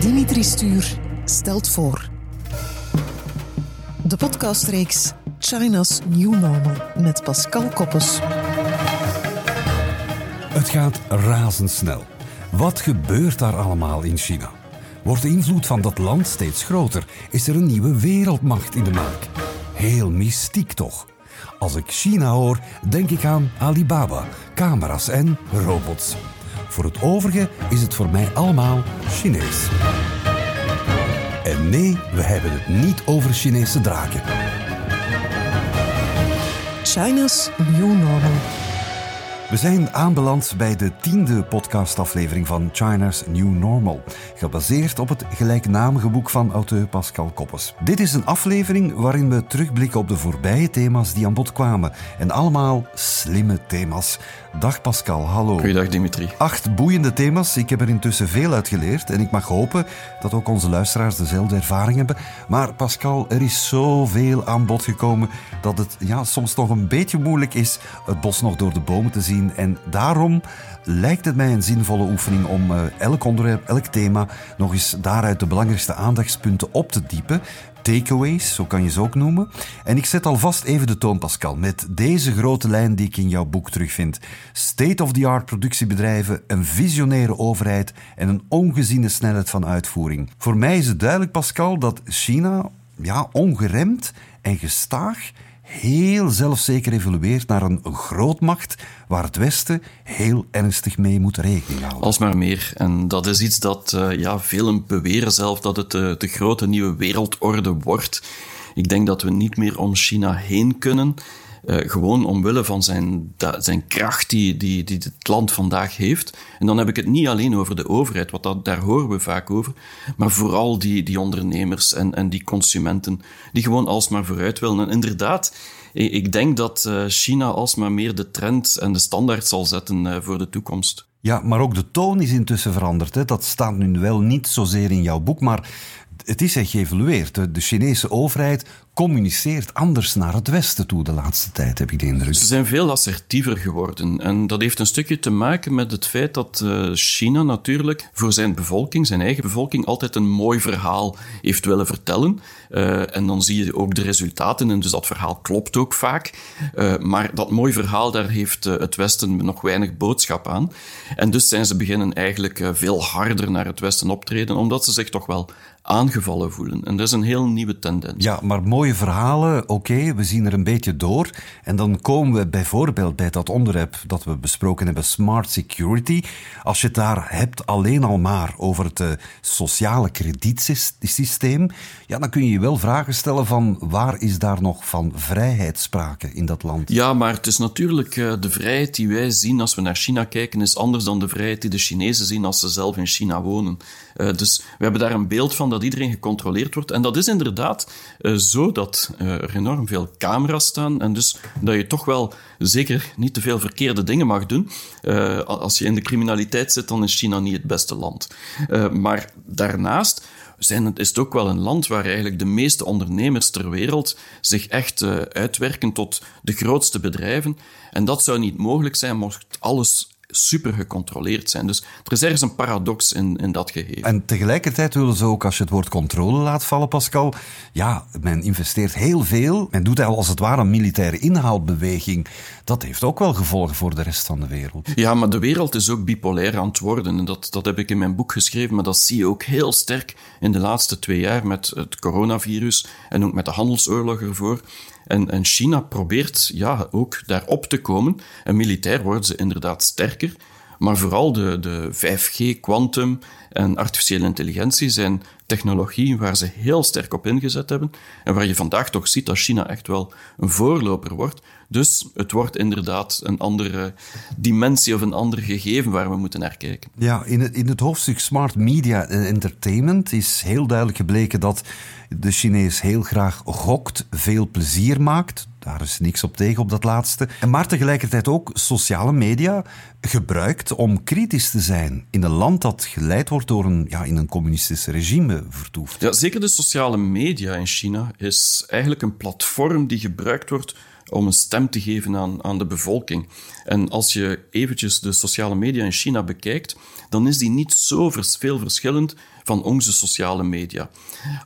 Dimitri Stuur stelt voor. De podcastreeks China's New Normal met Pascal Koppes. Het gaat razendsnel. Wat gebeurt daar allemaal in China? Wordt de invloed van dat land steeds groter? Is er een nieuwe wereldmacht in de maak? Heel mystiek toch? Als ik China hoor, denk ik aan Alibaba, camera's en robots. Voor het overige is het voor mij allemaal Chinees. En nee, we hebben het niet over Chinese draken. China's New Normal. We zijn aanbeland bij de tiende podcastaflevering van China's New Normal, gebaseerd op het gelijknamige boek van auteur Pascal Koppes. Dit is een aflevering waarin we terugblikken op de voorbije thema's die aan bod kwamen. En allemaal slimme thema's. Dag Pascal, hallo. Goeiedag Dimitri. Acht boeiende thema's. Ik heb er intussen veel uit geleerd en ik mag hopen dat ook onze luisteraars dezelfde ervaring hebben. Maar Pascal, er is zoveel aan bod gekomen dat het ja, soms nog een beetje moeilijk is het bos nog door de bomen te zien. En daarom lijkt het mij een zinvolle oefening om uh, elk onderwerp, elk thema nog eens daaruit de belangrijkste aandachtspunten op te diepen takeaways, zo kan je ze ook noemen. En ik zet alvast even de toon, Pascal, met deze grote lijn die ik in jouw boek terugvind. State-of-the-art productiebedrijven, een visionaire overheid en een ongeziene snelheid van uitvoering. Voor mij is het duidelijk, Pascal, dat China ja, ongeremd en gestaag heel zelfzeker evolueert naar een grootmacht waar het Westen heel ernstig mee moet rekening houden. Alsmaar meer. En dat is iets dat uh, ja, velen beweren zelf dat het de, de grote nieuwe wereldorde wordt. Ik denk dat we niet meer om China heen kunnen. Uh, gewoon omwille van zijn, zijn kracht die, die, die het land vandaag heeft. En dan heb ik het niet alleen over de overheid, want dat, daar horen we vaak over, maar vooral die, die ondernemers en, en die consumenten die gewoon alsmaar vooruit willen. En inderdaad, ik denk dat uh, China alsmaar meer de trend en de standaard zal zetten uh, voor de toekomst. Ja, maar ook de toon is intussen veranderd. Hè. Dat staat nu wel niet zozeer in jouw boek, maar het is echt geëvolueerd. De Chinese overheid communiceert anders naar het Westen toe de laatste tijd, heb ik de indruk. Ze zijn veel assertiever geworden. En dat heeft een stukje te maken met het feit dat uh, China natuurlijk voor zijn bevolking, zijn eigen bevolking, altijd een mooi verhaal heeft willen vertellen. Uh, en dan zie je ook de resultaten, en dus dat verhaal klopt ook vaak. Uh, maar dat mooi verhaal, daar heeft het Westen nog weinig boodschap aan. En dus zijn ze beginnen eigenlijk veel harder naar het Westen optreden, omdat ze zich toch wel aangevallen voelen. En dat is een heel nieuwe tendens. Ja, maar mooie verhalen, oké, we zien er een beetje door. En dan komen we bijvoorbeeld bij dat onderwerp dat we besproken hebben, smart security. Als je het daar hebt alleen al maar over het uh, sociale kredietsysteem, ja, dan kun je je wel vragen stellen van waar is daar nog van vrijheid sprake in dat land? Ja, maar het is natuurlijk uh, de vrijheid die wij zien als we naar China kijken, is anders dan de vrijheid die de Chinezen zien als ze zelf in China wonen. Uh, dus we hebben daar een beeld van dat iedereen gecontroleerd wordt. En dat is inderdaad uh, zo dat uh, er enorm veel camera's staan en dus dat je toch wel zeker niet te veel verkeerde dingen mag doen. Als je in de criminaliteit zit, dan is China niet het beste land. maar daarnaast zijn, is het ook wel een land waar eigenlijk de meeste ondernemers ter wereld zich echt uitwerken tot de grootste bedrijven. En dat zou niet mogelijk zijn mocht alles super gecontroleerd zijn. Dus er is ergens een paradox in, in dat gegeven. En tegelijkertijd willen ze ook, als je het woord controle laat vallen, Pascal, ja, men investeert heel veel. Men doet als het ware een militaire inhaalbeweging. Dat heeft ook wel gevolgen voor de rest van de wereld. Ja, maar de wereld is ook bipolair aan het worden. En dat, dat heb ik in mijn boek geschreven, maar dat zie je ook heel sterk in de laatste twee jaar met het coronavirus en ook met de handelsoorlog ervoor. En, en China probeert ja, ook daarop te komen. En militair worden ze inderdaad sterker. Maar vooral de, de 5G, quantum en artificiële intelligentie zijn technologieën waar ze heel sterk op ingezet hebben. En waar je vandaag toch ziet dat China echt wel een voorloper wordt. Dus het wordt inderdaad een andere dimensie of een ander gegeven waar we moeten naar kijken. Ja, in het, in het hoofdstuk Smart Media en Entertainment is heel duidelijk gebleken dat de Chinees heel graag gokt, veel plezier maakt. Daar is niks op tegen op dat laatste. Maar tegelijkertijd ook sociale media gebruikt om kritisch te zijn in een land dat geleid wordt door een, ja, in een communistisch regime vertoeft. Ja, zeker de sociale media in China is eigenlijk een platform die gebruikt wordt om een stem te geven aan, aan de bevolking. En als je eventjes de sociale media in China bekijkt, dan is die niet zo veel verschillend van onze sociale media.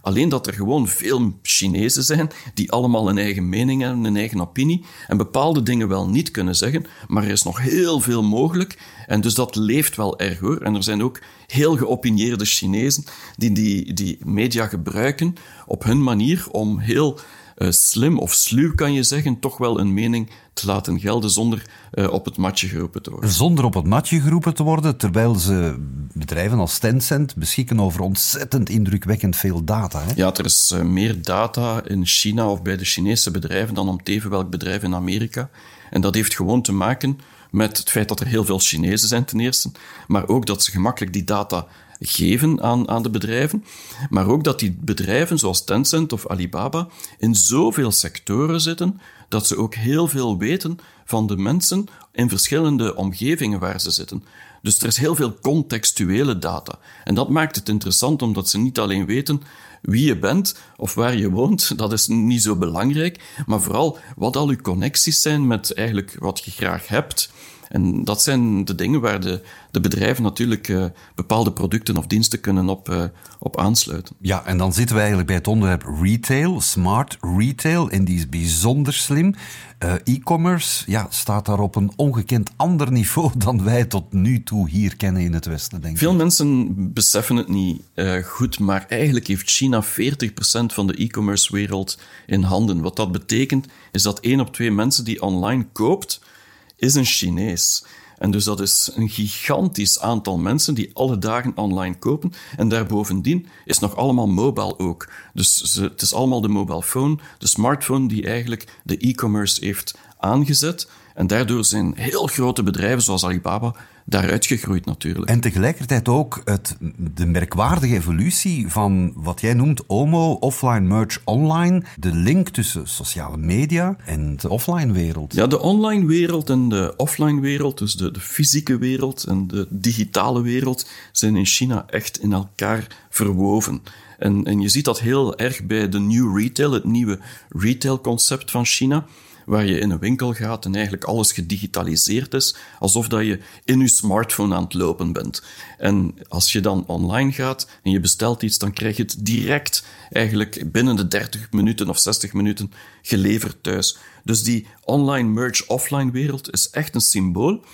Alleen dat er gewoon veel Chinezen zijn die allemaal een eigen mening hebben, een eigen opinie en bepaalde dingen wel niet kunnen zeggen, maar er is nog heel veel mogelijk en dus dat leeft wel erg hoor. En er zijn ook heel geopinieerde Chinezen die die, die media gebruiken op hun manier om heel slim of sluw, kan je zeggen, toch wel een mening te laten gelden zonder uh, op het matje geroepen te worden. Zonder op het matje geroepen te worden, terwijl ze bedrijven als Tencent beschikken over ontzettend indrukwekkend veel data. Hè? Ja, er is uh, meer data in China of bij de Chinese bedrijven dan om teven welk bedrijf in Amerika. En dat heeft gewoon te maken met het feit dat er heel veel Chinezen zijn ten eerste, maar ook dat ze gemakkelijk die data geven aan, aan de bedrijven, maar ook dat die bedrijven zoals Tencent of Alibaba in zoveel sectoren zitten dat ze ook heel veel weten van de mensen in verschillende omgevingen waar ze zitten. Dus er is heel veel contextuele data. En dat maakt het interessant omdat ze niet alleen weten wie je bent of waar je woont, dat is niet zo belangrijk, maar vooral wat al uw connecties zijn met eigenlijk wat je graag hebt en dat zijn de dingen waar de, de bedrijven natuurlijk uh, bepaalde producten of diensten kunnen op, uh, op aansluiten. Ja, en dan zitten we eigenlijk bij het onderwerp retail, smart retail, en die is bijzonder slim. Uh, e-commerce ja, staat daar op een ongekend ander niveau dan wij tot nu toe hier kennen in het Westen, denk ik. Veel mensen beseffen het niet goed, maar eigenlijk heeft China 40% van de e-commerce wereld in handen. Wat dat betekent, is dat één op twee mensen die online koopt, is een Chinees. En dus dat is een gigantisch aantal mensen die alle dagen online kopen. En daarbovendien is nog allemaal mobile ook. Dus het is allemaal de mobile phone, de smartphone die eigenlijk de e-commerce heeft aangezet. En daardoor zijn heel grote bedrijven zoals Alibaba daaruit gegroeid natuurlijk. En tegelijkertijd ook het, de merkwaardige evolutie van wat jij noemt OMO, offline merch online. De link tussen sociale media en de offline wereld. Ja, de online wereld en de offline wereld, dus de, de fysieke wereld en de digitale wereld, zijn in China echt in elkaar verwoven. En, en je ziet dat heel erg bij de New Retail, het nieuwe retailconcept van China waar je in een winkel gaat en eigenlijk alles gedigitaliseerd is, alsof dat je in je smartphone aan het lopen bent. En als je dan online gaat en je bestelt iets, dan krijg je het direct eigenlijk binnen de 30 minuten of 60 minuten geleverd thuis. Dus die online merge offline wereld is echt een symbool.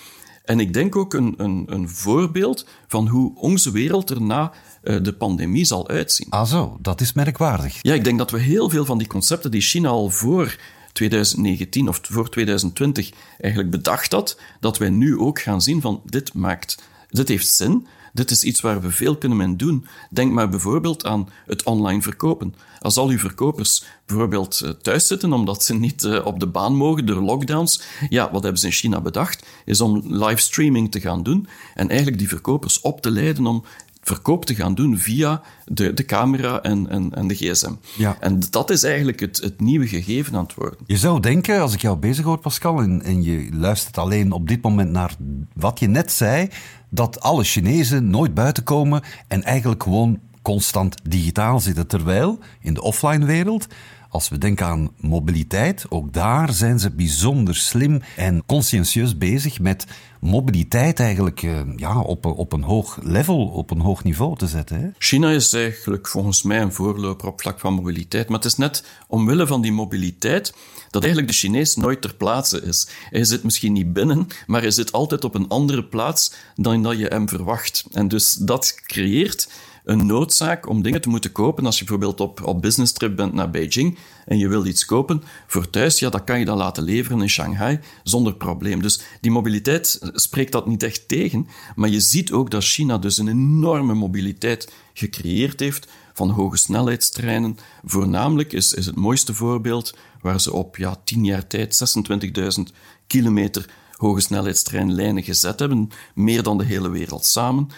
En ik denk ook een, een, een voorbeeld van hoe onze wereld er na uh, de pandemie zal uitzien. Ah zo, dat is merkwaardig. Ja, ik denk dat we heel veel van die concepten die China al voor 2019 of voor 2020 eigenlijk bedacht had, dat wij nu ook gaan zien van dit maakt, dit heeft zin, dit is iets waar we veel kunnen mee doen. Denk maar bijvoorbeeld aan het online verkopen. Als al uw verkopers bijvoorbeeld eh, thuis zitten omdat ze niet eh, op de baan mogen door lockdowns, ja, wat hebben ze in China bedacht? Is om livestreaming te gaan doen en eigenlijk die verkopers op te leiden om verkoop te gaan doen via de, de camera en, en, en de gsm. Ja. En dat is eigenlijk het, het nieuwe gegeven aan het worden. Je zou denken, als ik jou bezig hoor, Pascal, en, en je luistert alleen op dit moment naar wat je net zei, dat alle Chinezen nooit buiten komen en eigenlijk gewoon constant digitaal zitten. Terwijl in de offline wereld als we denken aan mobiliteit, ook daar zijn ze bijzonder slim en conscientieus bezig met mobiliteit eigenlijk uh, ja, op, op een hoog level, op een hoog niveau te zetten. China is eigenlijk volgens mij een voorloper op vlak van mobiliteit. Maar het is net omwille van die mobiliteit dat eigenlijk de Chinees nooit ter plaatse is. Hij zit misschien niet binnen, maar hij zit altijd op een andere plaats dan dat je hem verwacht. En dus dat creëert een noodzaak om dingen te moeten kopen. Als je bijvoorbeeld op, op business trip bent naar Beijing en je wil iets kopen voor thuis, ja, dan kan je dat laten leveren in Shanghai zonder probleem. Dus die mobiliteit spreekt dat niet echt tegen. Maar je ziet ook dat China dus een enorme mobiliteit gecreëerd heeft van hoge snelheidstreinen. Voornamelijk is, is het mooiste voorbeeld waar ze op ja, tien jaar tijd 26.000 kilometer hoge snelheidstreinlijnen gezet hebben, meer dan de hele wereld samen.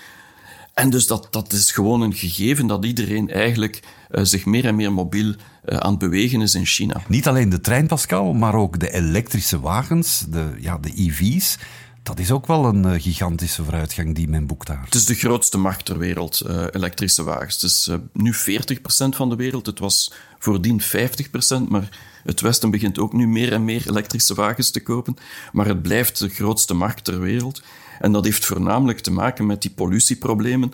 En dus dat, dat is gewoon een gegeven dat iedereen eigenlijk uh, zich meer en meer mobiel uh, aan het bewegen is in China. Niet alleen de trein, Pascal, maar ook de elektrische wagens, de, ja, de EV's Dat is ook wel een uh, gigantische vooruitgang die men boekt daar. Het is de grootste markt ter wereld, elektrische wagens. Het is nu 40% van de wereld. Het was voordien 50%, maar het Westen begint ook nu meer en meer elektrische wagens te kopen. Maar het blijft de grootste markt ter wereld. En dat heeft voornamelijk te maken met die pollutieproblemen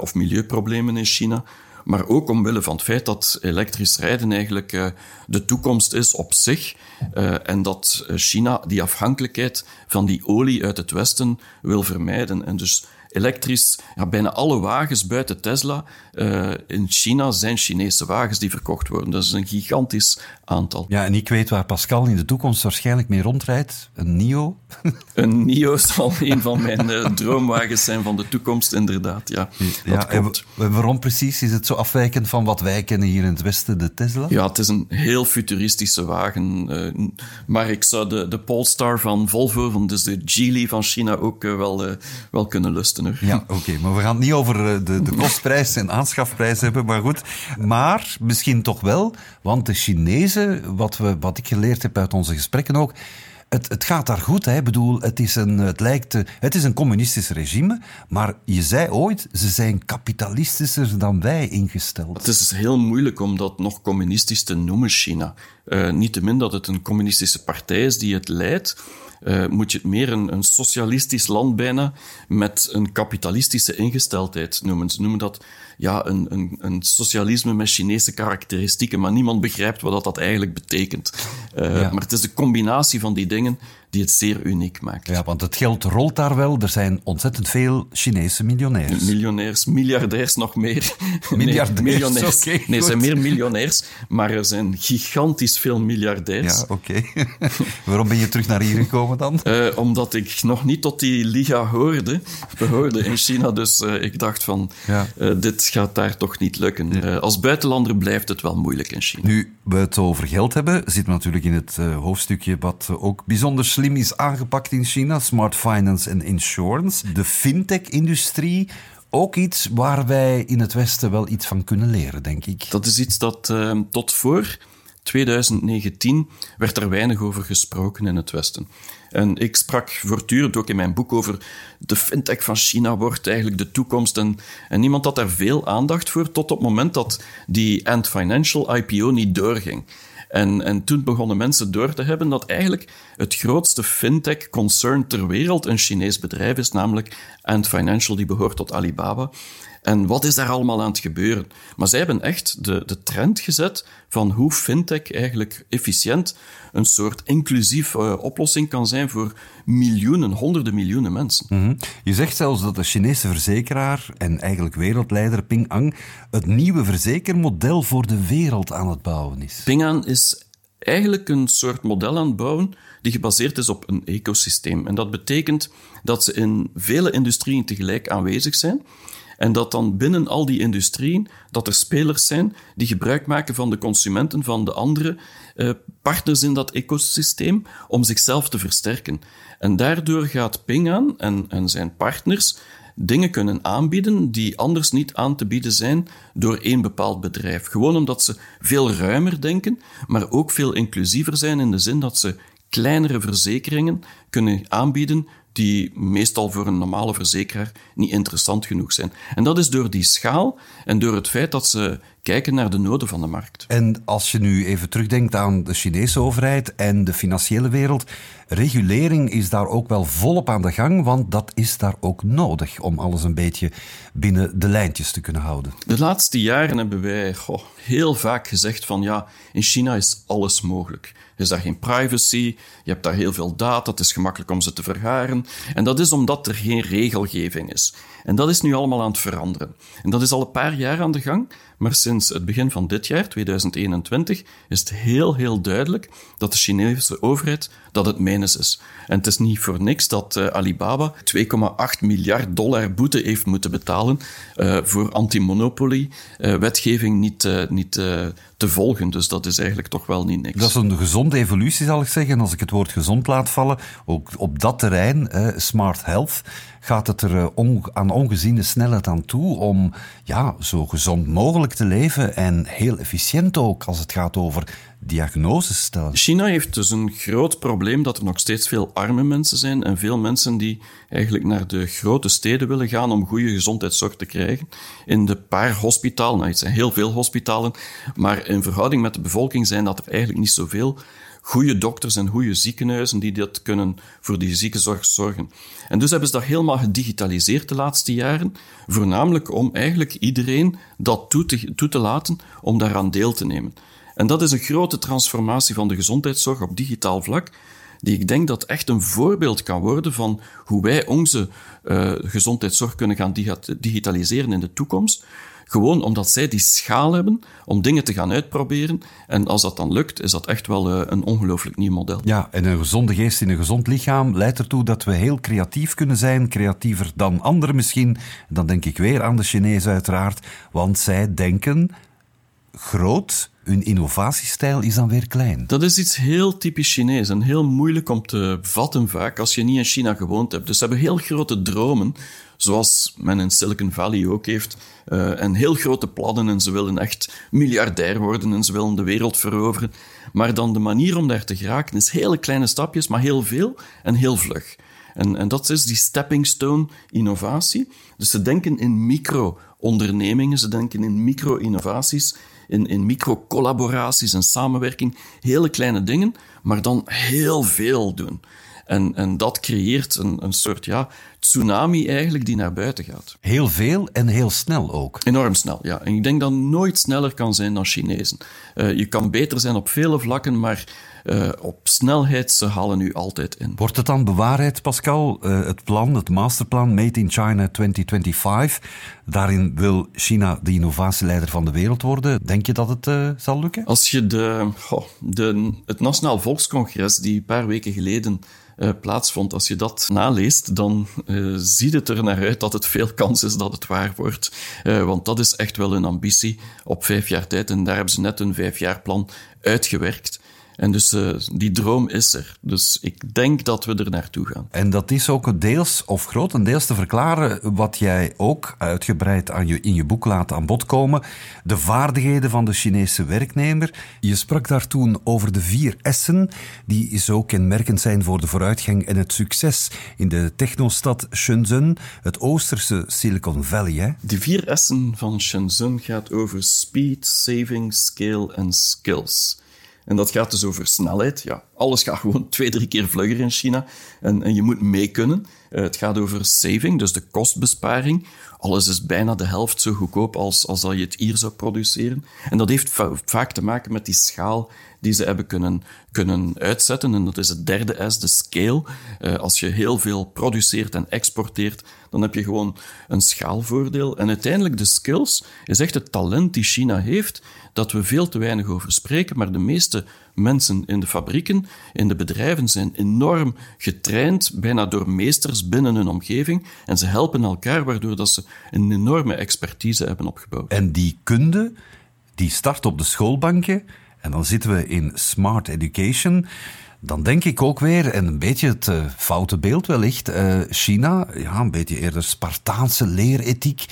of milieuproblemen in China maar ook omwille van het feit dat elektrisch rijden eigenlijk uh, de toekomst is op zich uh, en dat China die afhankelijkheid van die olie uit het Westen wil vermijden. En dus elektrisch. Ja, bijna alle wagens buiten Tesla uh, in China zijn Chinese wagens die verkocht worden. Dat is een gigantisch aantal. Ja, en ik weet waar Pascal in de toekomst waarschijnlijk mee rondrijdt. Een NIO. een NIO zal een van mijn uh, droomwagens zijn van de toekomst, inderdaad. Ja, ja en waarom precies? Is het zo afwijkend van wat wij kennen hier in het Westen, de Tesla? Ja, het is een heel futuristische wagen. Uh, maar ik zou de, de Polestar van Volvo, dus de Geely van China, ook wel, wel kunnen lusten. Ja, oké. maar we gaan het niet over eh, de, de kostprijs en aanschafprijs hebben, maar goed. Maar misschien toch wel, want de Chinezen, wat, we, wat ik geleerd heb uit onze gesprekken ook, het, het, gaat daar goed. Hè. Ik bedoel, het, is een, het, lijkt, het is een communistisch regime, maar je zei ooit, ze zijn kapitalistischer dan wij ingesteld. Het is heel moeilijk om dat nog communistisch te noemen, China. Uh, Niettemin dat het een communistische partij is die het leidt uh, moet je het meer een, een, socialistisch land bijna met een kapitalistische ingesteldheid noemen. Ze noemen dat ja, een, een, een socialisme met Chinese karakteristieken, maar niemand begrijpt wat dat eigenlijk betekent. Uh, ja. Maar het is de combinatie van die dingen die het zeer uniek maakt. Ja, want het geld rolt daar wel. Er zijn ontzettend veel Chinese miljonairs. Miljonairs, miljardairs nog meer. Miljardairs, nee, miljonairs. Okay, nee, er zijn meer miljonairs, maar er zijn gigantisch veel miljardairs. Ja, oké. Okay. Waarom ben je terug naar hier gekomen dan? Uh, omdat ik nog niet tot die liga hoorde, behoorde in China. Dus uh, ik dacht van, ja. uh, dit gaat daar toch niet lukken. Als buitenlander blijft het wel moeilijk in China. Nu we het over geld hebben, zit natuurlijk in het hoofdstukje wat ook bijzonder slim is aangepakt in China, smart finance en insurance. De fintech-industrie, ook iets waar wij in het Westen wel iets van kunnen leren, denk ik. Dat is iets dat uh, tot voor 2019 werd er weinig over gesproken in het Westen. En ik sprak voortdurend ook in mijn boek over de fintech van China wordt eigenlijk de toekomst. En, en niemand had daar veel aandacht voor tot op het moment dat die Ant Financial IPO niet doorging. En, en toen begonnen mensen door te hebben dat eigenlijk het grootste fintech-concern ter wereld een Chinees bedrijf is, namelijk Ant Financial, die behoort tot Alibaba. En wat is daar allemaal aan het gebeuren? Maar zij hebben echt de, de trend gezet van hoe fintech eigenlijk efficiënt een soort inclusief uh, oplossing kan zijn voor miljoenen, honderden miljoenen mensen. Mm -hmm. Je zegt zelfs dat de Chinese verzekeraar en eigenlijk wereldleider Ping An het nieuwe verzekermodel voor de wereld aan het bouwen is. Ping An is eigenlijk een soort model aan het bouwen die gebaseerd is op een ecosysteem. En dat betekent dat ze in vele industrieën tegelijk aanwezig zijn. En dat dan binnen al die industrieën, dat er spelers zijn die gebruik maken van de consumenten van de andere uh, partners in dat ecosysteem om zichzelf te versterken. En daardoor gaat Ping aan en, en zijn partners dingen kunnen aanbieden die anders niet aan te bieden zijn door één bepaald bedrijf. Gewoon omdat ze veel ruimer denken, maar ook veel inclusiever zijn in de zin dat ze kleinere verzekeringen kunnen aanbieden die meestal voor een normale verzekeraar niet interessant genoeg zijn. En dat is door die schaal en door het feit dat ze kijken naar de noden van de markt. En als je nu even terugdenkt aan de Chinese overheid en de financiële wereld, regulering is daar ook wel volop aan de gang, want dat is daar ook nodig om alles een beetje binnen de lijntjes te kunnen houden. De laatste jaren hebben wij goh, heel vaak gezegd van ja, in China is alles mogelijk. Is daar geen privacy, je hebt daar heel veel data, het is gemakkelijk om ze te vergaren. En dat is omdat er geen regelgeving is. En dat is nu allemaal aan het veranderen. En dat is al een paar jaar aan de gang, maar sinds het begin van dit jaar, 2021, is het heel, heel duidelijk dat de Chinese overheid dat het menens is. En het is niet voor niks dat uh, Alibaba 2,8 miljard dollar boete heeft moeten betalen uh, voor antimonopolie uh, wetgeving niet, niet te volgen. Dus dat is eigenlijk toch wel niet niks. Dat is een gezonde evolutie, zal ik zeggen. Als ik het woord gezond laat vallen, ook op dat terrein, smart health gaat het er uh, aan ongeziene snelheid aan toe om ja, zo gezond mogelijk te leven en heel efficiënt ook als het gaat over diagnoses stellen. China heeft dus een groot probleem dat er nog steeds veel arme mensen zijn en veel mensen die eigenlijk naar de grote steden willen gaan om goede gezondheidszorg te krijgen. In de paar hospitalen, nou het zijn heel veel hospitalen, maar in verhouding met de bevolking zijn dat er eigenlijk niet zoveel goede dokters en goede ziekenhuizen die dat kunnen voor die ziekenzorg zorgen. En dus hebben ze dat helemaal gedigitaliseerd de laatste jaren, voornamelijk om eigenlijk iedereen dat toe te, laten om daaraan deel te nemen. En dat is een grote transformatie van de gezondheidszorg op digitaal vlak, die ik denk dat echt een voorbeeld kan worden van hoe wij onze uh, gezondheidszorg kunnen gaan digitaliseren in de toekomst. Gewoon omdat zij die schaal hebben om dingen te gaan uitproberen. En als dat dan lukt, is dat echt wel uh, een ongelooflijk nieuw model. Ja, en een gezonde geest in een gezond lichaam leidt ertoe dat we heel creatief kunnen zijn. Creatiever dan anderen misschien. Dan denk ik weer aan de Chinezen uiteraard. Want zij denken groot hun innovatiestijl is dan weer klein. Dat is iets heel typisch Chinees en heel moeilijk om te vatten vaak als je niet in China gewoond hebt. Dus ze hebben heel grote dromen, zoals men in Silicon Valley ook heeft, uh, en heel grote plannen en ze willen echt miljardair worden en ze willen de wereld veroveren. Maar dan de manier om daar te geraken is hele kleine stapjes, maar heel veel en heel vlug. En, en dat is die stepping stone innovatie. Dus ze denken in micro-ondernemingen, ze denken in micro-innovaties in, in micro-collaboraties en samenwerking. Hele kleine dingen, maar dan heel veel doen. En, en dat creëert een, een soort ja, tsunami eigenlijk die naar buiten gaat. Heel veel en heel snel ook. Enorm snel, ja. En ik denk dat nooit sneller kan zijn dan Chinezen. Uh, je kan beter zijn op vele vlakken, maar uh, op snelheid, ze halen u altijd in. Wordt het dan bewaarheid, Pascal? Uh, het plan, het masterplan Made in China 2025, daarin wil China de innovatieleider van de wereld worden. Denk je dat het uh, zal lukken? Als je de, de, het Nationaal Volkscongres, die een paar weken geleden uh, plaatsvond. Als je dat naleest, dan uh, ziet het er naar uit dat het veel kans is dat het waar wordt. Uh, want dat is echt wel een ambitie op vijf jaar tijd. En daar hebben ze net een vijfjaarplan uitgewerkt. En dus uh, die droom is er. Dus ik denk dat we er naartoe gaan. En dat is ook deels of grotendeels te verklaren wat jij ook uitgebreid aan je, in je boek laat aan bod komen. De vaardigheden van de Chinese werknemer. Je sprak daar toen over de vier S'en, die zo kenmerkend zijn voor de vooruitgang en het succes in de technostad Shenzhen, het oosterse Silicon Valley. Hè? De vier S'en van Shenzhen gaat over speed, saving, scale en skills. En dat gaat dus over snelheid. Ja, alles gaat gewoon twee, drie keer vlugger in China. En, en je moet mee kunnen. Uh, het gaat over saving, dus de kostbesparing. Alles is bijna de helft zo goedkoop als, als dat je het hier zou produceren. En dat heeft vaak te maken met die schaal die ze hebben kunnen, kunnen uitzetten. En dat is het derde S, de scale. Uh, als je heel veel produceert en exporteert, dan heb je gewoon een schaalvoordeel. En uiteindelijk de skills is echt het talent die China heeft, dat we veel te weinig over spreken, maar de meeste mensen in de fabrieken, in de bedrijven zijn enorm getraind, bijna door meesters binnen hun omgeving. En ze helpen elkaar, waardoor dat ze een enorme expertise hebben opgebouwd. En die kunde, die start op de schoolbanken. En dan zitten we in smart education. Dan denk ik ook weer, en een beetje het uh, foute beeld wellicht, uh, China, ja, een beetje eerder Spartaanse leerethiek.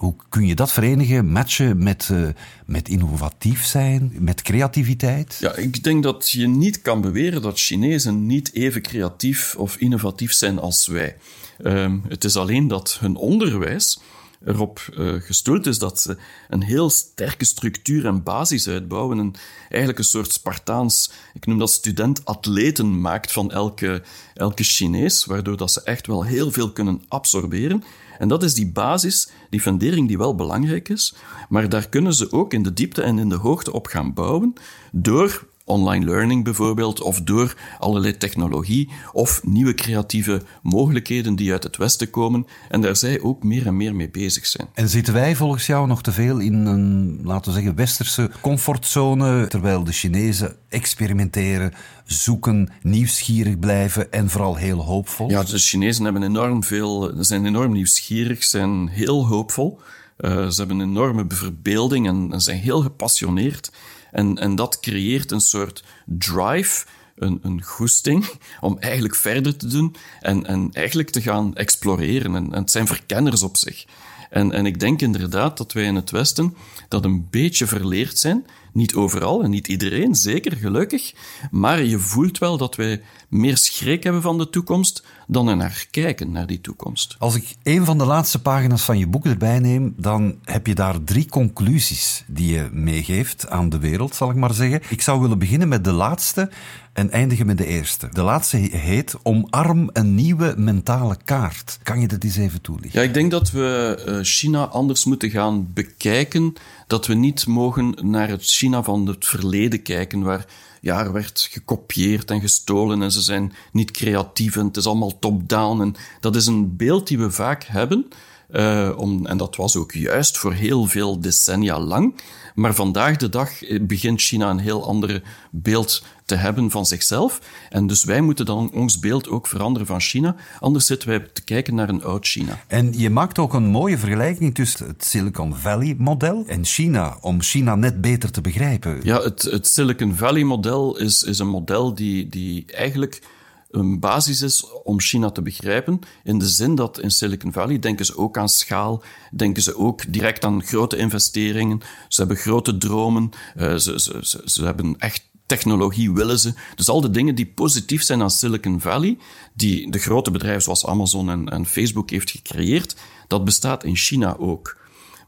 Hoe kun je dat verenigen, matchen met, uh, met innovatief zijn, met creativiteit? Ja, ik denk dat je niet kan beweren dat Chinezen niet even creatief of innovatief zijn als wij. Um, het is alleen dat hun onderwijs erop uh, gestoeld is dat ze een heel sterke structuur en basis uitbouwen. En eigenlijk een soort Spartaans, ik noem dat student-atleten maakt van elke, elke Chinees, waardoor dat ze echt wel heel veel kunnen absorberen. En dat is die basis, die fundering die wel belangrijk is, maar daar kunnen ze ook in de diepte en in de hoogte op gaan bouwen door online learning bijvoorbeeld, of door allerlei technologie, of nieuwe creatieve mogelijkheden die uit het Westen komen, en daar zij ook meer en meer mee bezig zijn. En zitten wij volgens jou nog te veel in een, laten we zeggen, westerse comfortzone, terwijl de Chinezen experimenteren, zoeken, nieuwsgierig blijven en vooral heel hoopvol? Ja, de Chinezen hebben enorm veel, zijn enorm nieuwsgierig, zijn heel hoopvol. Uh, ze hebben een enorme verbeelding en, en zijn heel gepassioneerd. En, en dat creëert een soort drive een, een goesting om eigenlijk verder te doen en, en eigenlijk te gaan exploreren. En, het zijn verkenners op zich. En, en ik denk inderdaad dat wij in het Westen dat een beetje verleerd zijn. Niet overal en niet iedereen, zeker, gelukkig. Maar je voelt wel dat wij meer schrik hebben van de toekomst dan er naar kijken, naar die toekomst. Als ik een van de laatste pagina's van je boek erbij neem, dan heb je daar drie conclusies die je meegeeft aan de wereld, zal ik maar zeggen. Ik zou willen beginnen met de laatste en eindigen met de eerste. De laatste heet Omarm een nieuwe mentale kaart. Kan je dat eens even toelichten? Ja, ik denk dat we eh, China anders moeten gaan bekijken. Dat we niet mogen naar het China van het verleden kijken, waar ja, er werd gekopieerd en gestolen en ze zijn niet creatief en het is allemaal top-down. En dat is een beeld die we vaak hebben. Uh, om, en dat was ook juist voor heel veel decennia lang. Maar vandaag de dag eh, begint China een heel ander beeld te hebben van zichzelf. En dus wij moeten dan ons beeld ook veranderen van China. Anders zitten wij te kijken naar een oud China. En je maakt ook een mooie vergelijking tussen het Silicon Valley-model en China, om China net beter te begrijpen. Ja, het, het Silicon Valley-model is, is een model die, die eigenlijk een basis is om China te begrijpen. In de zin dat in Silicon Valley denken ze ook aan schaal, denken ze ook direct aan grote investeringen. Ze hebben grote dromen, uh, ze, ze, ze, ze hebben echt technologie willen ze. Dus al de dingen die positief zijn aan Silicon Valley, die de grote bedrijven zoals Amazon en, en Facebook heeft gecreëerd, dat bestaat in China ook.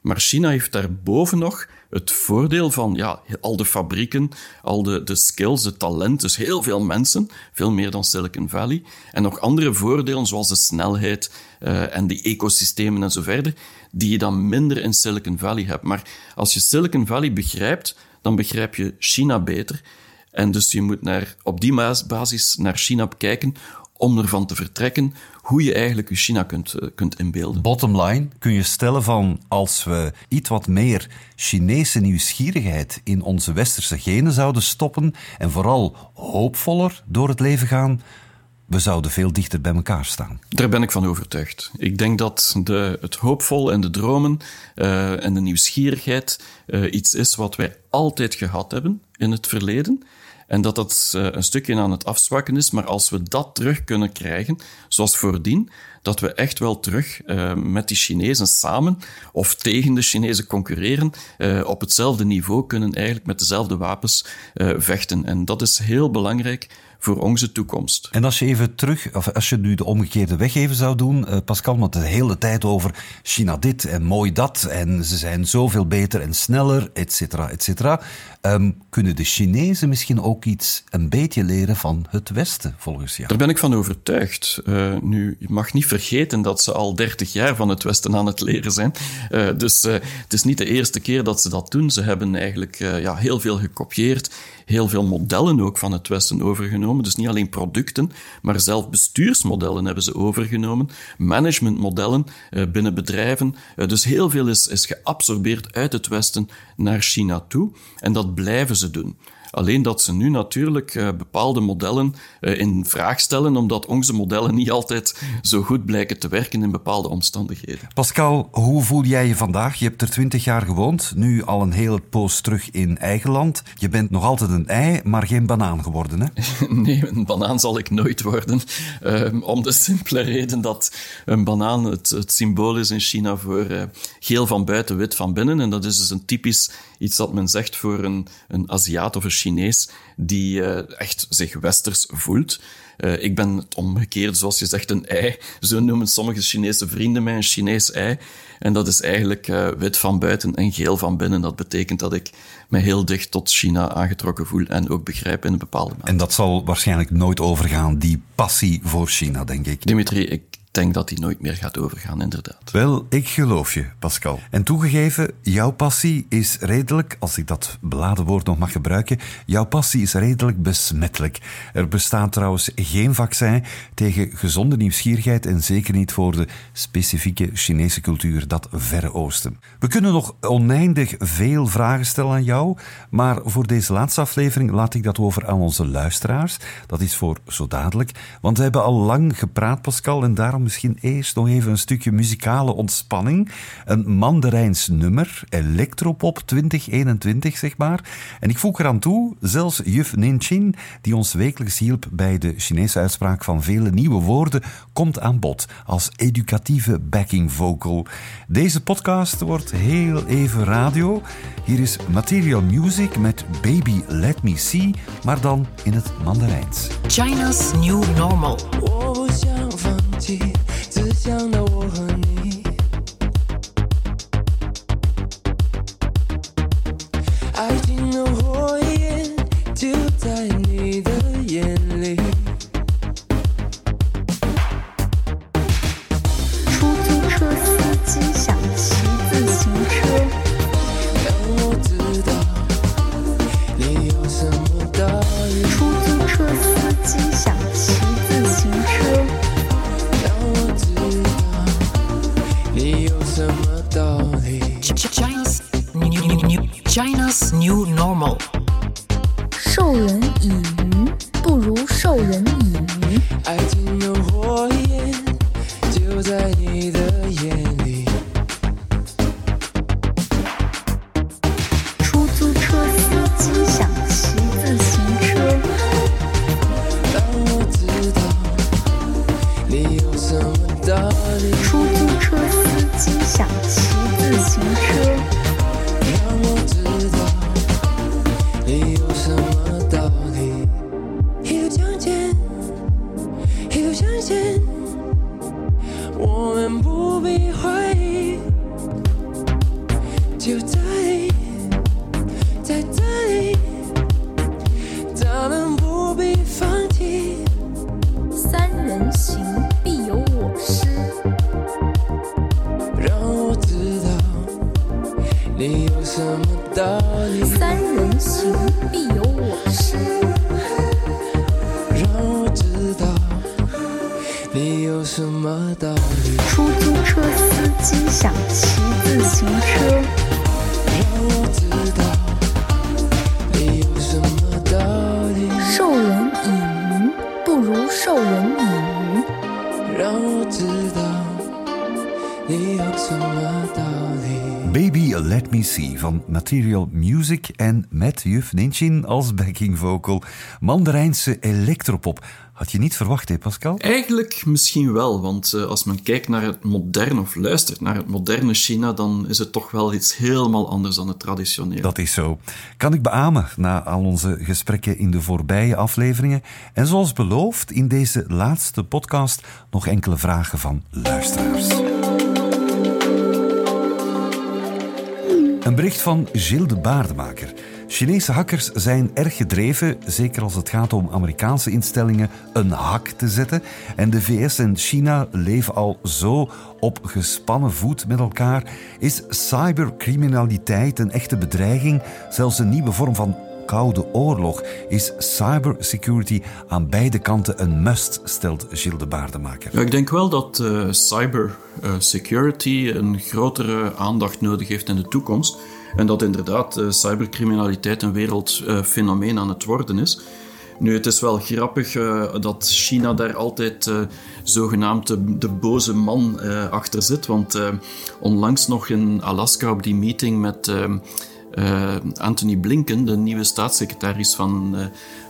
Maar China heeft daarboven nog het voordeel van ja, al de fabrieken, al de, de skills, de talent, dus heel veel mensen, veel meer dan Silicon Valley. En nog andere voordelen zoals de snelheid uh, en die ecosystemen en zo verder, die je dan minder in Silicon Valley hebt. Maar als je Silicon Valley begrijpt, dan begrijp je China beter. En dus je moet naar, op die basis naar China kijken om ervan te vertrekken hoe je eigenlijk je China kunt, uh, kunt inbeelden. Bottom line, kun je stellen van als we iets wat meer Chinese nieuwsgierigheid in onze westerse genen zouden stoppen en vooral hoopvoller door het leven gaan, we zouden veel dichter bij elkaar staan. Daar ben ik van overtuigd. Ik denk dat de, het hoopvol en de dromen uh, en de nieuwsgierigheid uh, iets is wat wij altijd gehad hebben in het verleden. En dat dat uh, een stukje aan het afzwakken is. Maar als we dat terug kunnen krijgen, zoals voordien, dat we echt wel terug uh, met die Chinezen samen of tegen de Chinezen concurreren, uh, op hetzelfde niveau kunnen eigenlijk met dezelfde wapens vechten. En dat is heel belangrijk voor onze toekomst. En als je even terug, of als je nu de omgekeerde weg even zou doen, uh, Pascal, want de hele tijd over China dit en mooi dat en ze zijn zoveel beter en sneller, et cetera, et cetera. Um, kunnen de Chinezen misschien ook iets een beetje leren van het Westen, volgens jou? Daar ben ik van overtuigd. Uh, nu, je mag niet vergeten dat ze al 30 jaar van het Westen aan het leren zijn. Uh, dus het is niet de eerste keer dat ze dat doen. Ze hebben eigenlijk ja, heel veel gekopieerd heel veel modellen ook van het Westen overgenomen. Dus niet alleen producten, maar zelf bestuursmodellen hebben ze overgenomen, managementmodellen uh, binnen bedrijven. Uh, dus heel veel is, is geabsorbeerd uit het Westen naar China toe. En dat blijven ze doen. Alleen dat ze nu natuurlijk uh, bepaalde modellen uh, in vraag stellen, omdat onze modellen niet altijd zo goed blijken te werken in bepaalde omstandigheden. Pascal, hoe voel jij je vandaag? Je hebt er twintig jaar gewoond, nu al een hele poos terug in eigen land. Je bent nog altijd een ei, maar geen banaan geworden, hè? nee, een banaan zal ik nooit worden. Uh, om de simpele reden dat een banaan het, het symbool is in China voor uh, geel van buiten, wit van binnen. En dat is dus een typisch iets dat men zegt voor een, een Aziat of een Chinees die uh, echt zich westers voelt. Uh, ik ben het omgekeerd, zoals je zegt, een ei. Zo noemen sommige Chinese vrienden mij een Chinees ei. En dat is eigenlijk uh, wit van buiten en geel van binnen. Dat betekent dat ik me heel dicht tot China aangetrokken voel en ook begrijp in een bepaalde mate. En dat zal waarschijnlijk nooit overgaan, die passie voor China, denk ik. Dimitri, ik denk dat die nooit meer gaat overgaan, inderdaad. Wel, ik geloof je, Pascal. En toegegeven, jouw passie is redelijk, als ik dat beladen woord nog mag gebruiken, jouw passie is redelijk besmettelijk. Er bestaat trouwens geen vaccin tegen gezonde nieuwsgierigheid en zeker niet voor de specifieke Chinese cultuur, dat Verre Oosten. We kunnen nog oneindig veel vragen stellen aan jou, maar voor deze laatste aflevering laat ik dat over aan onze luisteraars. Dat is voor zo dadelijk, want we hebben al lang gepraat, Pascal, en daarom misschien eerst nog even een stukje muzikale ontspanning. Een Mandarijns nummer, Electropop 2021, zeg maar. En ik voeg eraan toe, zelfs juf Ninchin, die ons wekelijks hielp bij de Chinese uitspraak van vele nieuwe woorden, komt aan bod als educatieve backing vocal. Deze podcast wordt heel even radio. Hier is Material Music met Baby Let Me See, maar dan in het Mandarijns. China's New Normal. 自相矛 New Normal. 授人以鱼不如授人以渔 Baby Let Me See van Material Music en met juf Ninchin als backing vocal. Mandarijnse electropop. Had je niet verwacht, hè Pascal? Eigenlijk misschien wel, want eh, als men kijkt naar het moderne of luistert naar het moderne China, dan is het toch wel iets helemaal anders dan het traditionele. Dat is zo. Kan ik beamen na al onze gesprekken in de voorbije afleveringen. En zoals beloofd in deze laatste podcast nog enkele vragen van luisteraars. Een bericht van Gilles de Baardemaker. Chinese hackers zijn erg gedreven, zeker als het gaat om Amerikaanse instellingen, een hak te zetten. En de VS en China leven al zo op gespannen voet met elkaar. Is cybercriminaliteit een echte bedreiging, zelfs een nieuwe vorm van koude oorlog? Is cybersecurity aan beide kanten een must, stelt Gilles de Baardemaker. Ik denk wel dat eh, cyber eh, security een grotere aandacht nodig heeft in de toekomst. En dat inderdaad eh, cybercriminaliteit een wereldfenomeen aan het worden is. Nu, het is wel grappig eh, dat China daar altijd zogenaamd de, boze man achter zit. Want onlangs nog in Alaska op die meeting met eh, Anthony Blinken, de nieuwe staatssecretaris van, eh,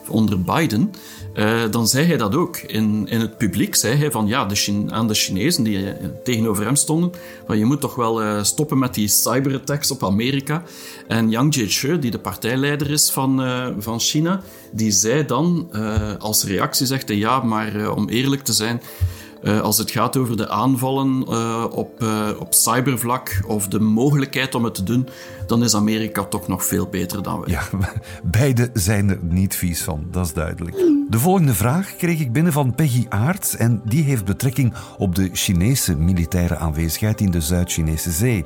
onder Biden, eh, dan zei hij dat ook. In, in het publiek zei hij van ja, de aan de Chinezen die tegenover hem stonden, van je moet toch wel stoppen met die cyberattacks op Amerika. En Yang Jiechi, die de partijleider is van, van China, die zei dan als reactie, zegt hij ja, maar om eerlijk te zijn, eh, als het gaat over de aanvallen eh, op, eh, op cybervlak of de mogelijkheid om het te doen, dan is Amerika toch nog veel beter dan wij. Ja, beide zijn er niet vies van, dat is duidelijk. De volgende vraag kreeg ik binnen van Peggy Aerts en die heeft betrekking op de Chinese militaire aanwezigheid in de Zuid-Chinese Zee.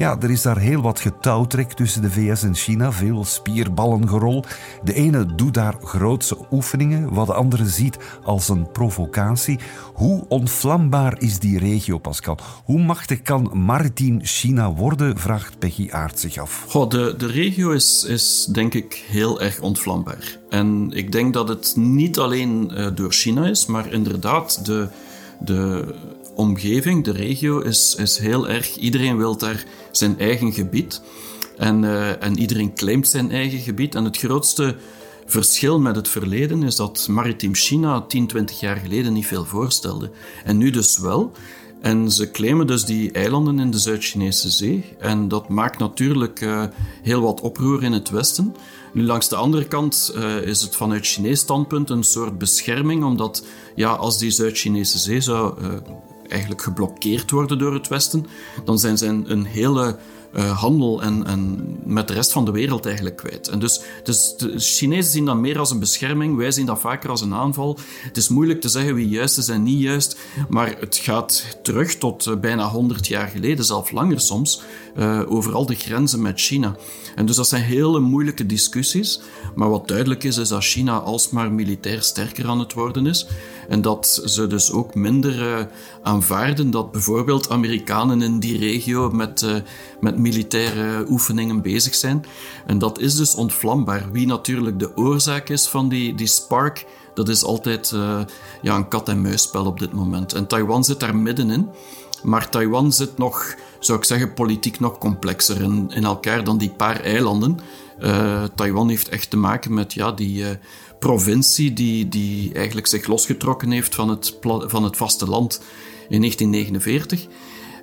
Ja, er is daar heel wat getouwtrek tussen de VS en China, veel spierballengerol. De ene doet daar grootse oefeningen, wat de andere ziet als een provocatie. Hoe onvlambaar is die regio, Pascal? Hoe machtig kan maritiem China worden, vraagt Peggy Aerts zich af. Goh, de, de regio is, is denk ik heel erg ontvlambaar. En ik denk dat het niet alleen eh, door China is, maar inderdaad de, de omgeving, de regio, is, is heel erg. Iedereen wil daar zijn eigen gebied. En, uh, en iedereen claimt zijn eigen gebied. En het grootste verschil met het verleden is dat maritiem China 10, 20 jaar geleden niet veel voorstelde. En nu dus wel. En ze claimen dus die eilanden in de Zuid-Chinese Zee. En dat maakt natuurlijk uh, heel wat oproer in het Westen. Nu, langs de andere kant uh, is het vanuit Chinees standpunt een soort bescherming, omdat ja, als die Zuid-Chinese Zee zou eigenlijk geblokkeerd worden door het Westen, dan zijn een, een hele uh, handel en, en met de rest van de wereld eigenlijk kwijt. En dus, dus de Chinezen zien dat meer als een bescherming, wij zien dat vaker als een aanval. Het is moeilijk te zeggen wie juist is en niet juist, maar het gaat terug tot uh, bijna 100 jaar geleden, zelfs langer soms, uh, over al de grenzen met China. En dus dat zijn hele moeilijke discussies. Maar wat duidelijk is, is dat China alsmaar militair sterker aan het worden is. En dat ze dus ook minder aanvaarden dat bijvoorbeeld Amerikanen in die regio met, met militaire oefeningen bezig zijn. En dat is dus ontvlambaar. Wie natuurlijk de oorzaak is van die, die spark, dat is altijd uh, ja, een kat-en-muisspel op dit moment. En Taiwan zit daar middenin. Maar Taiwan zit nog, zou ik zeggen, politiek nog complexer in, in elkaar dan die paar eilanden. Uh, Taiwan heeft echt te maken met ja, die uh, provincie die, die eigenlijk zich losgetrokken heeft van het, van het vasteland in 1949.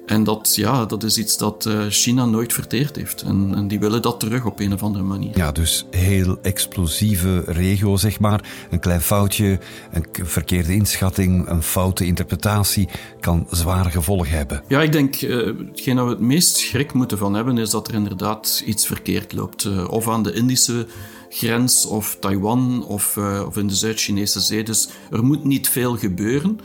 En dat, ja, dat is iets dat uh, China nooit verteerd heeft. En, en, die willen dat terug op een of andere manier. Ja, dus heel explosieve regio, zeg maar. Een klein foutje, een verkeerde inschatting, een foute interpretatie kan zware gevolgen hebben. Ja, ik denk, uh, hetgeen dat we het meest schrik moeten van hebben, is dat er inderdaad iets verkeerd loopt. Uh, of aan de Indische grens, of Taiwan, of, of in de Zuid-Chinese zee. Dus er moet niet veel gebeuren.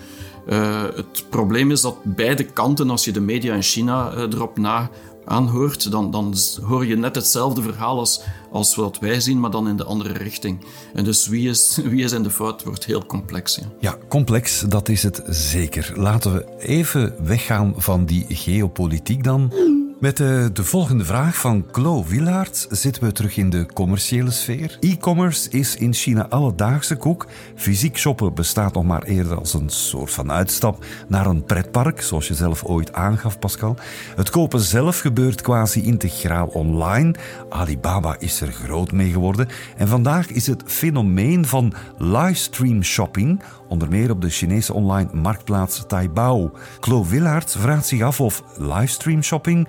Uh, het probleem is dat beide kanten, als je de media in China uh, erop na aanhoort, dan, dan hoor je net hetzelfde verhaal als, als wat wij zien, maar dan in de andere richting. En dus wie is, wie is in de fout wordt heel complex. Ja, complex, dat is het zeker. Laten we even weggaan van die geopolitiek dan. Met de, de, volgende vraag van Chlo Willaert zitten we terug in de commerciële sfeer. E-commerce is in China alledaagse koek. Fysiek shoppen bestaat nog maar eerder als een soort van uitstap naar een pretpark, zoals je zelf ooit aangaf, Pascal. Het kopen zelf gebeurt quasi integraal online. Alibaba is er groot mee geworden. En vandaag is het fenomeen van livestream shopping onder meer op de Chinese online marktplaats Taibao. Chlo Willaert vraagt zich af of livestream shopping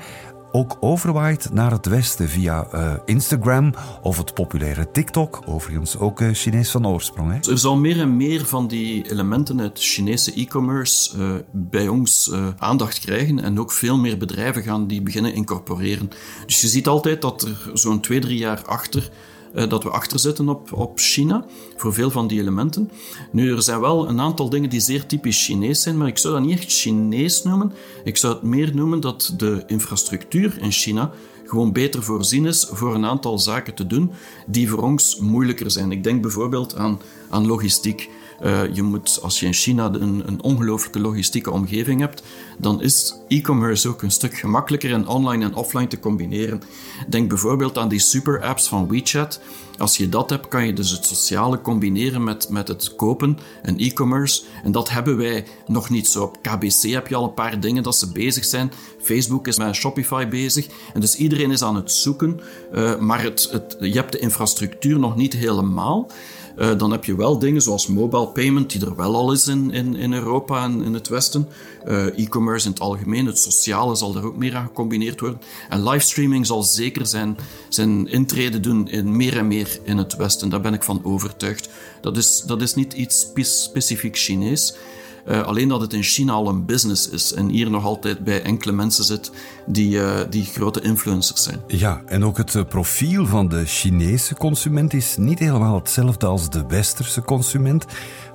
ook overwaait naar het westen via uh, Instagram of het populaire TikTok, overigens ook uh, Chinees van oorsprong. Hè? Er zal meer en meer van die elementen uit Chinese e-commerce uh, bij ons aandacht krijgen en ook veel meer bedrijven gaan die beginnen incorporeren. Dus je ziet altijd dat er zo'n twee, drie jaar achter dat we achterzitten op, op China voor veel van die elementen. Nu, er zijn wel een aantal dingen die zeer typisch Chinees zijn, maar ik zou dat niet echt Chinees noemen. Ik zou het meer noemen dat de infrastructuur in China gewoon beter voorzien is voor een aantal zaken te doen die voor ons moeilijker zijn. Ik denk bijvoorbeeld aan, aan logistiek. Uh, je moet, als je in China een, een ongelooflijke logistieke omgeving hebt, dan is e-commerce ook een stuk gemakkelijker en online en offline te combineren. Denk bijvoorbeeld aan die super-apps van WeChat. Als je dat hebt, kan je dus het sociale combineren met, met het kopen en e-commerce. En dat hebben wij nog niet zo. Op KBC heb je al een paar dingen dat ze bezig zijn. Facebook is met Shopify bezig. En dus iedereen is aan het zoeken. Uh, maar het, het, je hebt de infrastructuur nog niet helemaal. Uh, dan heb je wel dingen zoals mobile payment, die er wel al is in, in, Europa en in het Westen. Uh, e-commerce in het algemeen, het sociale zal er ook meer aan gecombineerd worden. En livestreaming zal zeker zijn, zijn intrede doen in meer en meer in het Westen. Daar ben ik van overtuigd. Dat is, dat is niet iets specifiek Chinees. Uh, alleen dat het in China al een business is en hier nog altijd bij enkele mensen zit die, uh, die grote influencers zijn. Ja, en ook het profiel van de Chinese consument is niet helemaal hetzelfde als de westerse consument.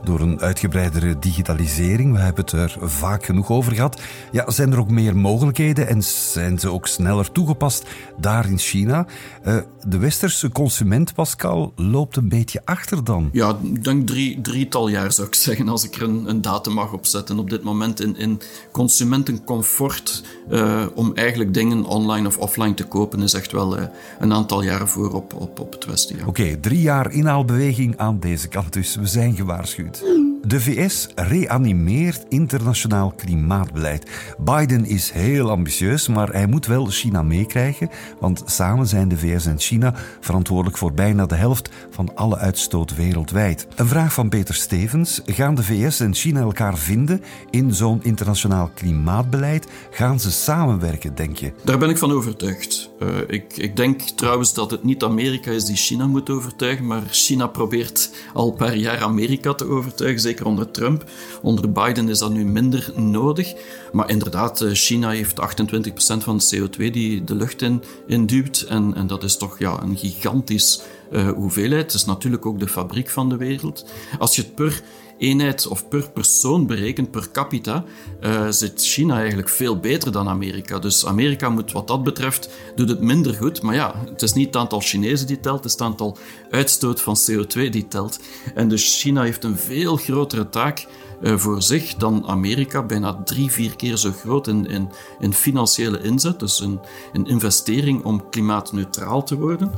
Door een uitgebreidere digitalisering, we hebben het er vaak genoeg over gehad, ja, zijn er ook meer mogelijkheden en zijn ze ook sneller toegepast daar in China. Uh, de westerse consument, Pascal, loopt een beetje achter dan. Ja, ik denk drie, drietal jaar zou ik zeggen, als ik er een, een datum mag opzetten. Op dit moment in, in consumentencomfort uh, om eigenlijk dingen online of offline te kopen is echt wel uh, een aantal jaren voor op, op, op het Westen. Oké, drie jaar inhaalbeweging aan deze kant dus. We zijn gewaarschuwd. De VS reanimeert internationaal klimaatbeleid. Biden is heel ambitieus, maar hij moet wel China meekrijgen, want samen zijn de VS en China verantwoordelijk voor bijna de helft van alle uitstoot wereldwijd. Een vraag van Peter Stevens: gaan de VS en China elkaar vinden in zo'n internationaal klimaatbeleid? Gaan ze samenwerken, denk je? Daar ben ik van overtuigd. Uh, ik, ik denk trouwens dat het niet Amerika is die China moet overtuigen, maar China probeert al paar jaar Amerika te overtuigen zeker onder Trump. Onder Biden is dat nu minder nodig. Maar inderdaad, eh, China heeft 28% van de CO2 die de lucht in, induwt. En, en dat is toch ja, een gigantisch uh, hoeveelheid. Het is natuurlijk ook de fabriek van de wereld. Als je het per eenheid of per persoon berekent, per capita, uh, zit China eigenlijk veel beter dan Amerika. Dus Amerika moet wat dat betreft, doet het minder goed. Maar ja, het is niet het aantal Chinezen die telt, het is het aantal uitstoot van CO2 die telt. En dus China heeft een veel grotere taak uh, voor zich dan Amerika. Bijna drie, vier keer zo groot in, in, in financiële inzet. Dus een, een investering om klimaatneutraal te worden.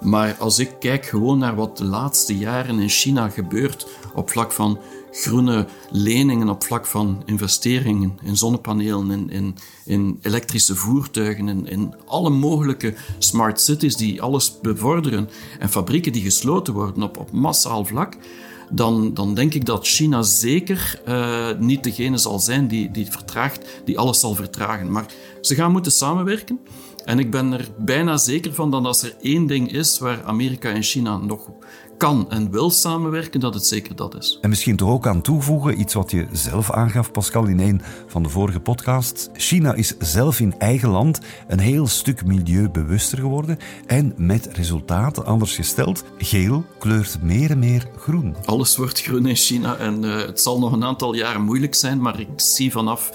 Maar als ik kijk gewoon naar wat de laatste jaren in China gebeurt op vlak van groene leningen, op vlak van investeringen in zonnepanelen, in, in, in elektrische voertuigen, in, in alle mogelijke smart cities die alles bevorderen en fabrieken die gesloten worden op, op massaal vlak, dan, dan denk ik dat China zeker uh, niet degene zal zijn die, die vertraagt, die alles zal vertragen. Maar ze gaan moeten samenwerken. En ik ben er bijna zeker van dat als er één ding is waar Amerika en China nog kan en wil samenwerken, dat het zeker dat is. En misschien toch ook aan toevoegen, iets wat je zelf aangaf, Pascal, in een van de vorige podcasts. China is zelf in eigen land een heel stuk milieubewuster geworden. En met resultaten, anders gesteld, geel kleurt meer en meer groen. Alles wordt groen in China en uh, het zal nog een aantal jaren moeilijk zijn, maar ik zie vanaf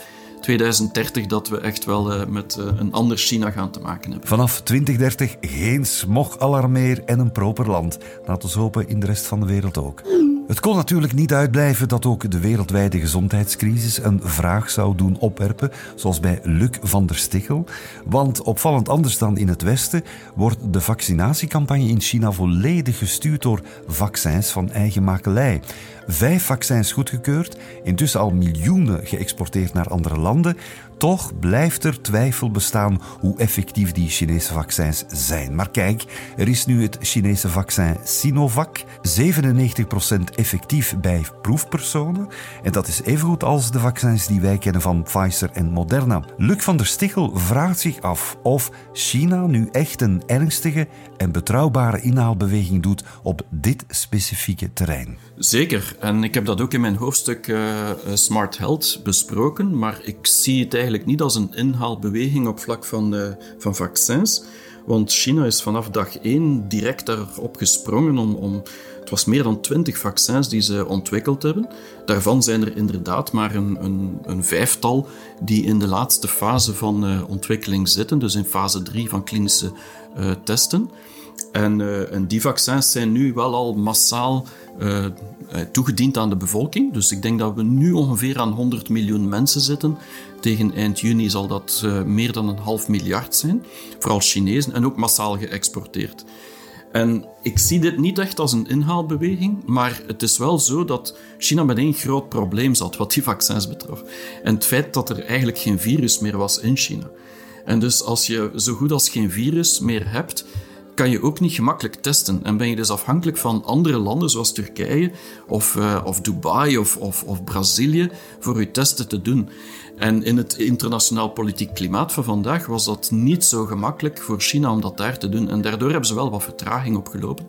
2030 dat we echt wel uh, met uh, een ander China gaan te maken hebben. Vanaf 2030 geen smogalarm meer en een proper land. Laten we hopen in de rest van de wereld ook. Het kon natuurlijk niet uitblijven dat ook de wereldwijde gezondheidscrisis een vraag zou doen opwerpen, zoals bij Luc van der Stichel. Want opvallend anders dan in het Westen wordt de vaccinatiecampagne in China volledig gestuurd door vaccins van eigen makelij. Vijf vaccins goedgekeurd, intussen al miljoenen geëxporteerd naar andere landen. Toch blijft er twijfel bestaan hoe effectief die Chinese vaccins zijn. Maar kijk, er is nu het Chinese vaccin Sinovac, 97% effectief bij proefpersonen. En dat is evengoed als de vaccins die wij kennen van Pfizer en Moderna. Luc van der Stichel vraagt zich af of China nu echt een ernstige en betrouwbare inhaalbeweging doet op dit specifieke terrein. Zeker, en ik heb dat ook in mijn hoofdstuk uh, Smart Health besproken, maar ik zie het eigenlijk niet als een inhaalbeweging op vlak van, uh, van vaccins. Want China is vanaf dag één direct daarop gesprongen om, om het was meer dan twintig vaccins die ze ontwikkeld hebben. Daarvan zijn er inderdaad maar een, een, een vijftal die in de laatste fase van uh, ontwikkeling zitten, dus in fase 3 van klinische uh, testen. En, uh, en, die vaccins zijn nu wel al massaal toegediend aan de bevolking. Dus ik denk dat we nu ongeveer aan 100 miljoen mensen zitten. Tegen eind juni zal dat meer dan een half miljard zijn. Vooral Chinezen en ook massaal geëxporteerd. En ik zie dit niet echt als een inhaalbeweging, maar het is wel zo dat China met één groot probleem zat wat die vaccins betrof. En het feit dat er eigenlijk geen virus meer was in China. En dus als je zo goed als geen virus meer hebt, kan je ook niet gemakkelijk testen. En ben je dus afhankelijk van andere landen zoals Turkije of, uh, of Dubai of, of, of Brazilië voor je testen te doen. En in het internationaal politiek klimaat van vandaag was dat niet zo gemakkelijk voor China om dat daar te doen. En daardoor hebben ze wel wat vertraging opgelopen.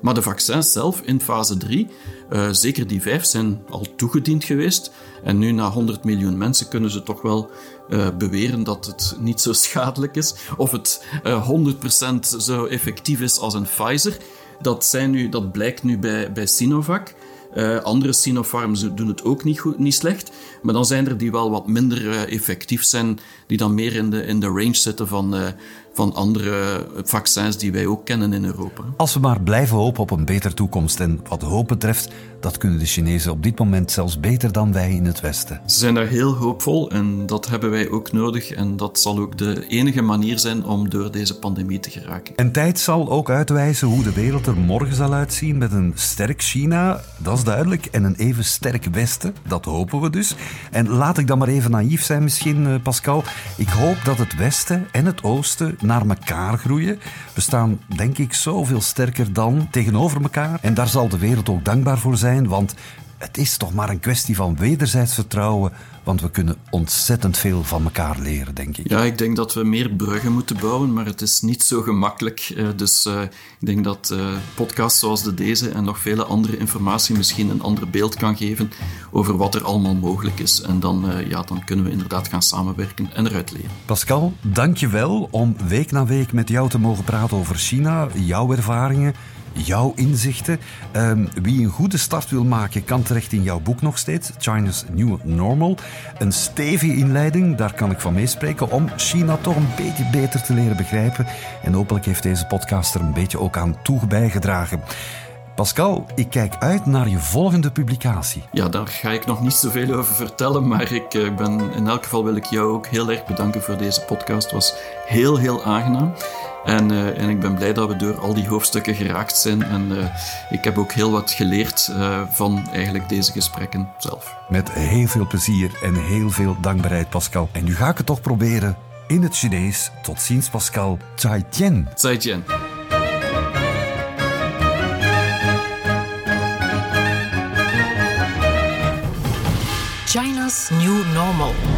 Maar de vaccins zelf in fase 3, uh, eh, zeker die vijf, zijn al toegediend geweest. En nu na 100 miljoen mensen kunnen ze toch wel uh, beweren dat het niet zo schadelijk is. Of het uh, eh, 100% zo effectief is als een Pfizer. Dat, zijn nu, dat blijkt nu bij, bij Sinovac. Uh, andere Sinopharms doen het ook niet, goed, niet slecht. Maar dan zijn er die wel wat minder effectief zijn, die dan meer in de, in de range zitten van van andere vaccins die wij ook kennen in Europa. Als we maar blijven hopen op een betere toekomst. En wat hoop betreft, dat kunnen de Chinezen op dit moment zelfs beter dan wij in het Westen. Ze zijn daar heel hoopvol en dat hebben wij ook nodig. En dat zal ook de enige manier zijn om door deze pandemie te geraken. En tijd zal ook uitwijzen hoe de wereld er morgen zal uitzien met een sterk China, dat is duidelijk, en een even sterk Westen, dat hopen we dus. En laat ik dan maar even naïef zijn misschien, eh, Pascal. Ik hoop dat het Westen en het Oosten naar elkaar groeien. We staan, denk ik, zoveel sterker dan tegenover elkaar. En daar zal de wereld ook dankbaar voor zijn, want het is toch maar een kwestie van wederzijds vertrouwen, want we kunnen ontzettend veel van elkaar leren, denk ik. Ja, ik denk dat we meer bruggen moeten bouwen, maar het is niet zo gemakkelijk. Eh, Dus eh, ik denk dat eh, podcasts zoals de deze en nog vele andere informatie misschien een ander beeld kan geven over wat er allemaal mogelijk is. En dan, ja, dan kunnen we inderdaad gaan samenwerken en eruit leren. Pascal, dank je wel om week na week met jou te mogen praten over China, jouw ervaringen, jouw inzichten. Ehm, wie een goede start wil maken, kan terecht in jouw boek nog steeds, China's New Normal. Een stevige inleiding, daar kan ik van meespreken, om China toch een beetje beter te leren begrijpen. En hopelijk heeft deze podcast er een beetje ook aan toe bijgedragen. Pascal, ik kijk uit naar je volgende publicatie. Ja, daar ga ik nog niet zoveel over vertellen, maar ik eh, ben, in elk geval wil ik jou ook heel erg bedanken voor deze podcast. Het was heel, heel aangenaam. En, eh, en ik ben blij dat we door al die hoofdstukken geraakt zijn. En eh, ik heb ook heel wat geleerd van eigenlijk deze gesprekken zelf. Met heel veel plezier en heel veel dankbaarheid, Pascal. En nu ga ik het toch proberen in het Chinees. Tot ziens, Pascal. Zai Tian. Normal.